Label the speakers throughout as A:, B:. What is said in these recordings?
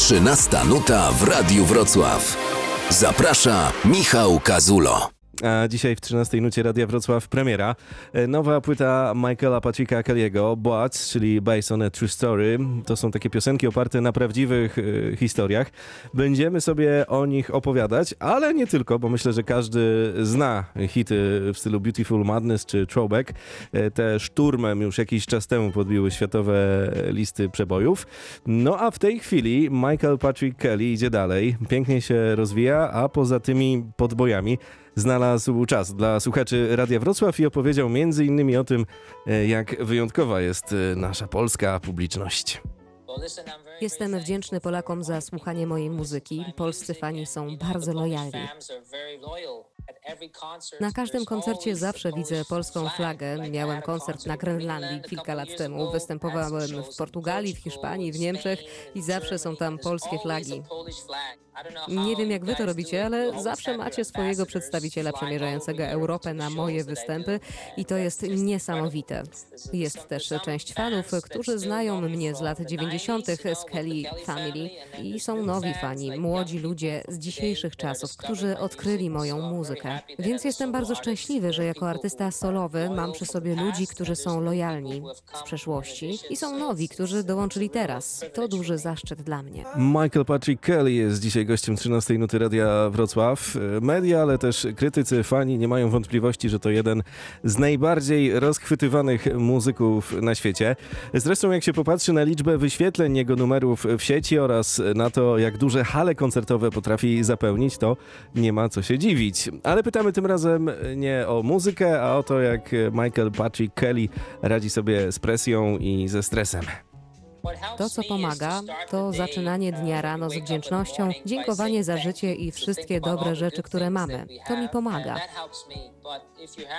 A: 13 nuta w Radiu Wrocław. Zaprasza Michał Kazulo.
B: A dzisiaj w 13 nucie Radia Wrocław premiera. E, Nowa płyta Michaela Patricka Kelly'ego, Boats, czyli Based on a True Story. To są takie piosenki oparte na prawdziwych e, historiach. Będziemy sobie o nich opowiadać, ale nie tylko, bo myślę, że każdy zna hity w stylu Beautiful Madness czy Throwback. E, Te szturmem już jakiś czas temu podbiły światowe listy przebojów. No a w tej chwili Michael Patrick Kelly idzie dalej, pięknie się rozwija, a poza tymi podbojami znalazł czas dla słuchaczy Radia Wrocław i opowiedział innymi o tym, e, jak wyjątkowa jest e, nasza polska publiczność.
C: Jestem wdzięczny Polakom za słuchanie mojej muzyki. Polscy fani są bardzo lojalni. Na każdym koncercie zawsze widzę polską flagę. Miałem koncert na Grenlandii kilka lat temu. Występowałem w Portugalii, w Hiszpanii, w Niemczech i zawsze są tam polskie flagi. Nie wiem, jak wy to robicie, ale zawsze macie swojego przedstawiciela przemierzającego Europę na moje występy i to jest niesamowite. Jest też część fanów, którzy znają mnie z lat 90. z Kelly Family i są nowi fani, młodzi ludzie z dzisiejszych czasów, którzy odkryli moją muzykę. Więc jestem bardzo szczęśliwy, że jako artysta solowy mam przy sobie ludzi, którzy są lojalni z przeszłości i są nowi, którzy dołączyli teraz. To duży zaszczyt dla mnie.
B: Michael Patrick Kelly jest dzisiaj gościem 13 nuty Radia Wrocław. E, Media, ale też krytycy, fani nie mają wątpliwości, że to jeden z najbardziej rozchwytywanych muzyków na świecie. Zresztą jak się popatrzy na liczbę wyświetleń jego numerów w sieci oraz na to, jak duże hale koncertowe potrafi zapełnić, to nie ma co się dziwić. Ale pytamy tym razem nie o muzykę, a o to, jak Michael Patrick Kelly radzi sobie z presją i ze stresem.
C: To, co pomaga, to zaczynanie dnia rano z wdzięcznością, dziękowanie za życie i wszystkie dobre rzeczy, które mamy. To mi pomaga.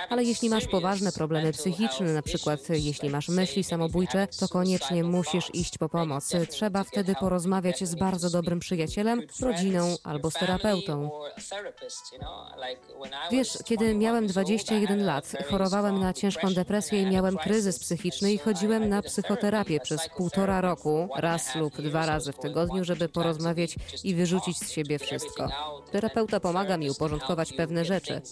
C: Ale jeśli masz poważne problemy psychiczne, na przykład jeśli masz myśli samobójcze, to koniecznie musisz iść po pomoc. Trzeba wtedy porozmawiać z bardzo dobrym przyjacielem, rodziną albo z terapeutą. Wiesz, kiedy miałem 21 lat, chorowałem na ciężką depresję i miałem kryzys psychiczny i chodziłem na psychoterapię przez półtora roku, raz lub dwa razy w tygodniu, żeby porozmawiać i wyrzucić z siebie wszystko. Terapeuta pomaga mi uporządkować pewne rzeczy.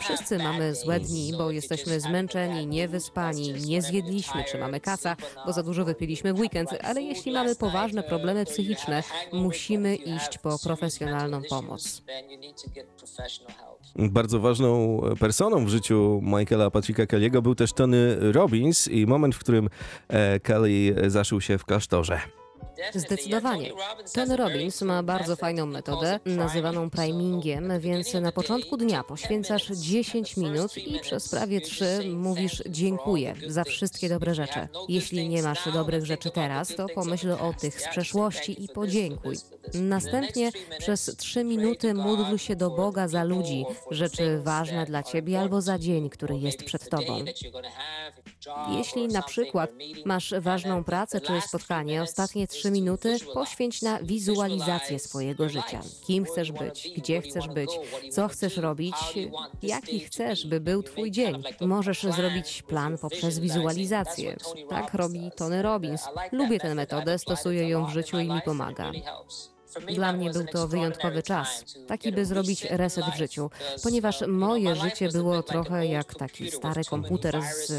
C: Wszyscy mamy złe dni, bo jesteśmy zmęczeni, niewyspani, nie zjedliśmy, czy mamy kaca, bo za dużo wypiliśmy w weekend, ale jeśli mamy poważne problemy psychiczne, musimy iść po profesjonalną pomoc.
B: Bardzo ważną personą w życiu Michaela Patricka Kelly'ego był też Tony Robbins i moment, w którym e, Kelly zaszył się w klasztorze.
C: Zdecydowanie. Tony Robbins ma bardzo fajną metodę, nazywaną primingiem, więc na początku dnia poświęcasz 10 minut i przez prawie 3 mówisz dziękuję za wszystkie dobre rzeczy. Jeśli nie masz dobrych rzeczy teraz, to pomyśl o tych z przeszłości i podziękuj. Następnie przez 3 minuty módl się do Boga za ludzi, rzeczy ważne dla ciebie albo za dzień, który jest przed tobą. Jeśli na przykład masz ważną pracę czy spotkanie, ostatnie trzy minuty poświęć na wizualizację swojego życia. Kim chcesz być, gdzie chcesz być, co chcesz robić, jaki chcesz, by był twój dzień. Możesz zrobić plan poprzez wizualizację. Tak robi Tony Robbins. Lubię tę metodę, stosuję ją w życiu i mi pomaga. Dla mnie był to wyjątkowy czas, taki by zrobić reset w życiu, ponieważ moje życie było trochę jak taki stary komputer z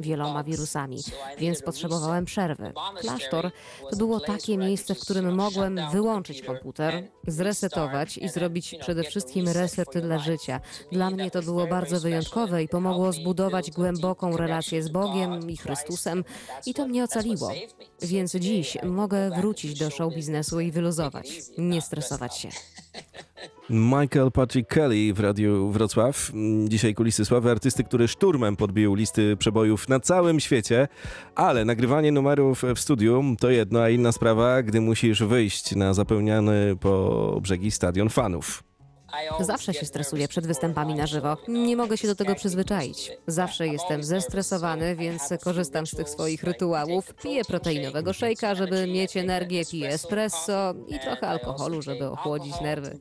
C: wieloma wirusami, więc potrzebowałem przerwy. Klasztor to było takie miejsce, w którym mogłem wyłączyć komputer, zresetować i zrobić przede wszystkim reset dla życia. Dla mnie to było bardzo wyjątkowe i pomogło zbudować głęboką relację z Bogiem i Chrystusem i to mnie ocaliło. Więc dziś mogę wrócić do show biznesu i wyluzować, nie stresować się.
B: Michael Patrick Kelly w Radiu Wrocław. Dzisiaj kulisy sławy artysty, który szturmem podbił listy przebojów na całym świecie, ale nagrywanie numerów w studiu to jedno, a inna sprawa, gdy musisz wyjść na zapełniany po brzegi stadion fanów.
C: Zawsze się stresuję przed występami na żywo. Nie mogę się do tego przyzwyczaić. Zawsze jestem zestresowany, więc korzystam z tych swoich rytuałów. Piję proteinowego szejka, żeby mieć energię, piję espresso i trochę alkoholu, żeby ochłodzić nerwy.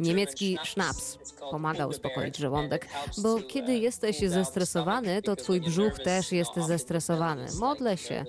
C: Niemiecki sznaps pomaga uspokoić żołądek, bo kiedy jesteś zestresowany, to twój brzuch też jest zestresowany. Modlę się.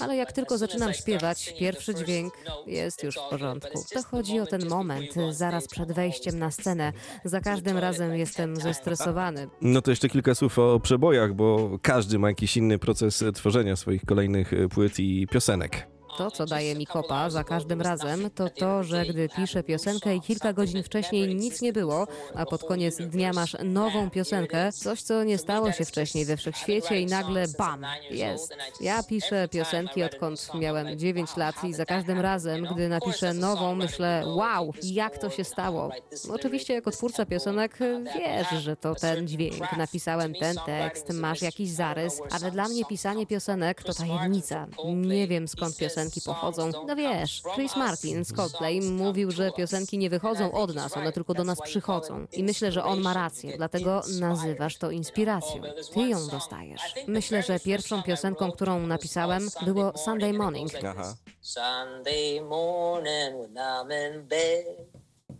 C: Ale jak tylko zaczynam śpiewać, pierwszy dźwięk jest już w porządku. To chodzi o ten moment, zaraz przed wejściem na scenę. Za każdym razem jestem zestresowany.
B: No to jeszcze kilka słów o przebojach, bo każdy ma jakiś inny proces tworzenia swoich kolejnych e, płyt i piosenek.
C: To, co daje mi kopa za każdym razem, to to, że gdy piszę piosenkę i kilka godzin wcześniej nic nie było, a pod koniec dnia masz nową piosenkę, coś, co nie stało się wcześniej we wszechświecie i nagle bam, jest. Ja piszę piosenki odkąd miałem 9 lat i za każdym razem, gdy napiszę nową, myślę, wow, jak to się stało. Oczywiście jako twórca piosenek wiesz, że to ten dźwięk, napisałem ten tekst, masz jakiś zarys, ale dla mnie pisanie piosenek to tajemnica. Nie wiem skąd piosenki pochodzą. No wiesz, Chris Martin z Coldplay mówił, że piosenki nie wychodzą od nas, one tylko do nas przychodzą. I myślę, że on ma rację, dlatego nazywasz to inspiracją. Ty ją dostajesz. Myślę, że pierwszą piosenką, którą napisałem, było Sunday Morning.
B: Aha.
D: Sunday morning when I'm in bed,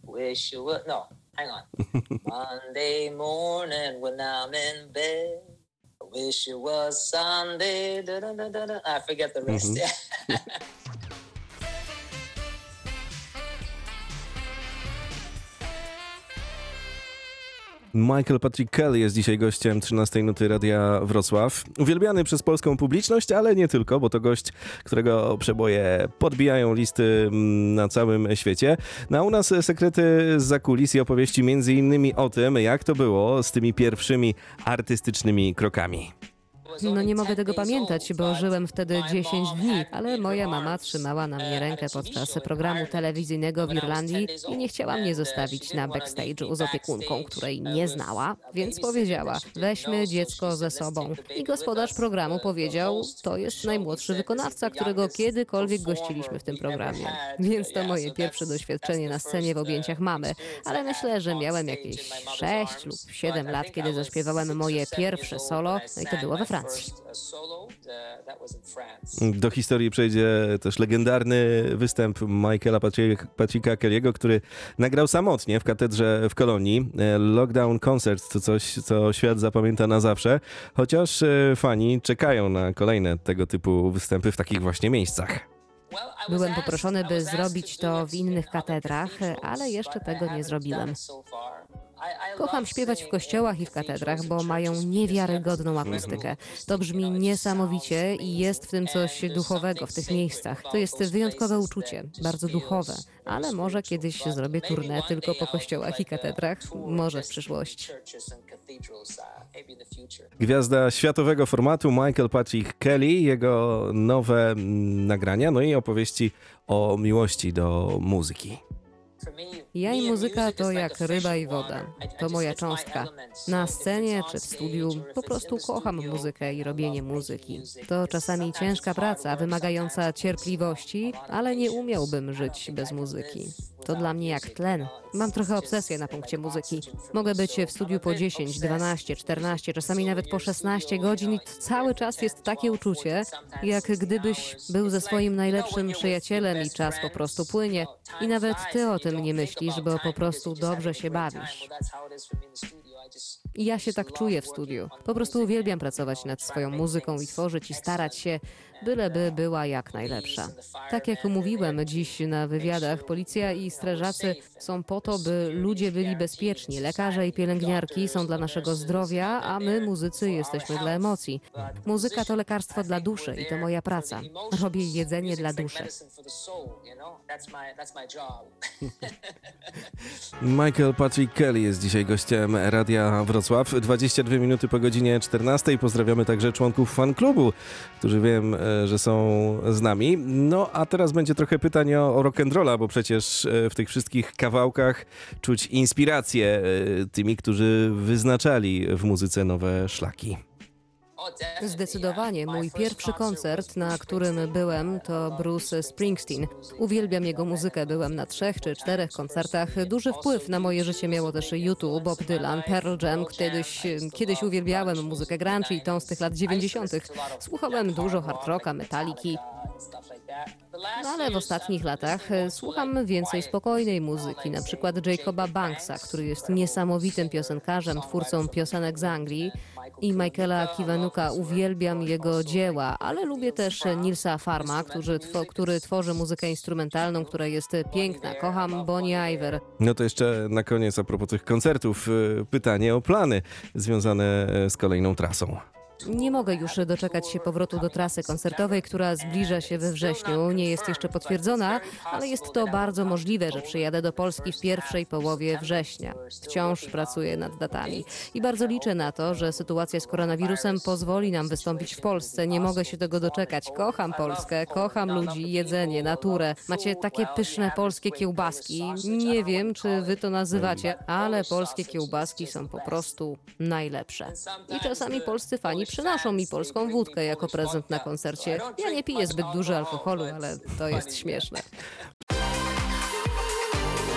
D: wish you would. No, hang on. Monday morning when I'm in bed, wish it was Sunday. Da, da, da. I forget the rest. Mm-hmm.
B: Michael Patrick Kelly jest dzisiaj gościem 13 Nuty Radia Wrocław. Uwielbiany przez polską publiczność, ale nie tylko, bo to gość, którego przeboje podbijają listy mm, na całym świecie. No a u nas sekrety z kulis i opowieści między innymi o tym, jak to było z tymi pierwszymi artystycznymi krokami.
C: No nie mogę tego pamiętać, bo żyłem wtedy 10 dni, ale moja mama trzymała na mnie rękę podczas programu telewizyjnego w Irlandii i nie chciała mnie zostawić na backstage'u z opiekunką, której nie znała, więc powiedziała, weźmy dziecko ze sobą. I gospodarz programu powiedział, to jest najmłodszy wykonawca, którego kiedykolwiek gościliśmy w tym programie. Więc to moje pierwsze doświadczenie na scenie w objęciach mamy, ale myślę, że miałem jakieś 6 lub 7 lat, kiedy zaśpiewałem moje pierwsze solo, no i to było we Francji.
B: Do historii przejdzie też legendarny występ Michaela Patricka Kelly'ego, który nagrał samotnie w katedrze w Kolonii. E, Lockdown Concert to coś, co świat zapamięta na zawsze, chociaż e, fani czekają na kolejne tego typu występy w takich właśnie miejscach.
C: Byłem poproszony, by zrobić to w innych katedrach, ale jeszcze tego nie zrobiłem. Kocham śpiewać w kościołach i w katedrach, bo mają niewiarygodną akustykę. To brzmi niesamowicie i jest w tym coś duchowego w tych miejscach. To jest wyjątkowe uczucie, bardzo duchowe, ale może kiedyś zrobię turnę tylko po kościołach i katedrach, może w przyszłości.
B: Gwiazda światowego formatu Michael Patrick Kelly, jego nowe mm, nagrania, no i opowieści o miłości do muzyki.
C: Ja i muzyka to jak ryba i woda. To moja cząstka. Na scenie czy w studiu po prostu kocham muzykę i robienie muzyki. To czasami ciężka praca, wymagająca cierpliwości, ale nie umiałbym żyć bez muzyki. To dla mnie jak tlen. Mam trochę obsesję na punkcie muzyki. Mogę być w studiu po 10, 12, 14, czasami nawet po 16 godzin i cały czas jest takie uczucie, jak gdybyś był ze swoim najlepszym przyjacielem i czas po prostu płynie. I nawet ty o tym nie myślisz, bo po prostu dobrze się bawisz. I ja się tak czuję w studiu. Po prostu uwielbiam pracować nad swoją muzyką i tworzyć i starać się, byleby była jak najlepsza. Tak jak mówiłem dziś na wywiadach, policja i strażacy są po to, by ludzie byli bezpieczni. Lekarze i pielęgniarki są dla naszego zdrowia, a my, muzycy, jesteśmy dla emocji. Muzyka to lekarstwo dla duszy i to moja praca. Robię jedzenie dla duszy.
B: Michael Patrick Kelly jest dzisiaj gościem Radia Wrocław. 22 minuty po godzinie 14. Pozdrawiamy także członków fan klubu, którzy wiem, e, że są z nami. No a teraz będzie trochę pytań o, o rock'n'rolla, bo przecież e, w tych wszystkich kawałkach czuć inspirację e, tymi, którzy wyznaczali w muzyce nowe szlaki.
C: Zdecydowanie. Mój pierwszy koncert, na którym byłem, to Bruce Springsteen. Uwielbiam jego muzykę. Byłem na trzech czy czterech koncertach. Duży wpływ na moje życie miało też YouTube, Bob Dylan, Pearl Jam. Kiedyś, kiedyś uwielbiałem muzykę grunge i tą z tych lat 90. Słuchałem dużo hard rocka, metaliki. No ale w ostatnich latach e, słucham więcej spokojnej muzyki, na przykład Jacoba Banksa, który jest niesamowitym piosenkarzem, twórcą piosenek z Anglii i Michaela Kiwanuka. Uwielbiam jego dzieła, ale lubię też Nilsa Farma, który, two, który tworzy muzykę instrumentalną, która jest piękna. Kocham Bonnie Iver.
B: No to jeszcze na koniec a propos tych koncertów y, pytanie o plany związane e, z kolejną trasą.
C: Nie mogę już doczekać się powrotu do trasy koncertowej, która zbliża się we wrześniu. Nie jest jeszcze potwierdzona, ale jest to bardzo możliwe, że przyjadę do Polski w pierwszej połowie września. Wciąż pracuję nad datami i bardzo liczę na to, że sytuacja z koronawirusem pozwoli nam wystąpić w Polsce. Nie mogę się tego doczekać. Kocham Polskę, kocham ludzi, jedzenie, naturę. Macie takie pyszne polskie kiełbaski. Nie wiem, czy wy to nazywacie, ale polskie kiełbaski są po prostu najlepsze. I czasami polscy fani przynoszą mi polską wódkę jako prezent na koncercie. Ja nie piję zbyt dużo alkoholu, ale to jest śmieszne.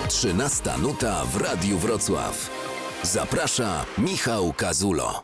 A: 13 nuta w Radiu Wrocław. Zaprasza Michał Kazulo.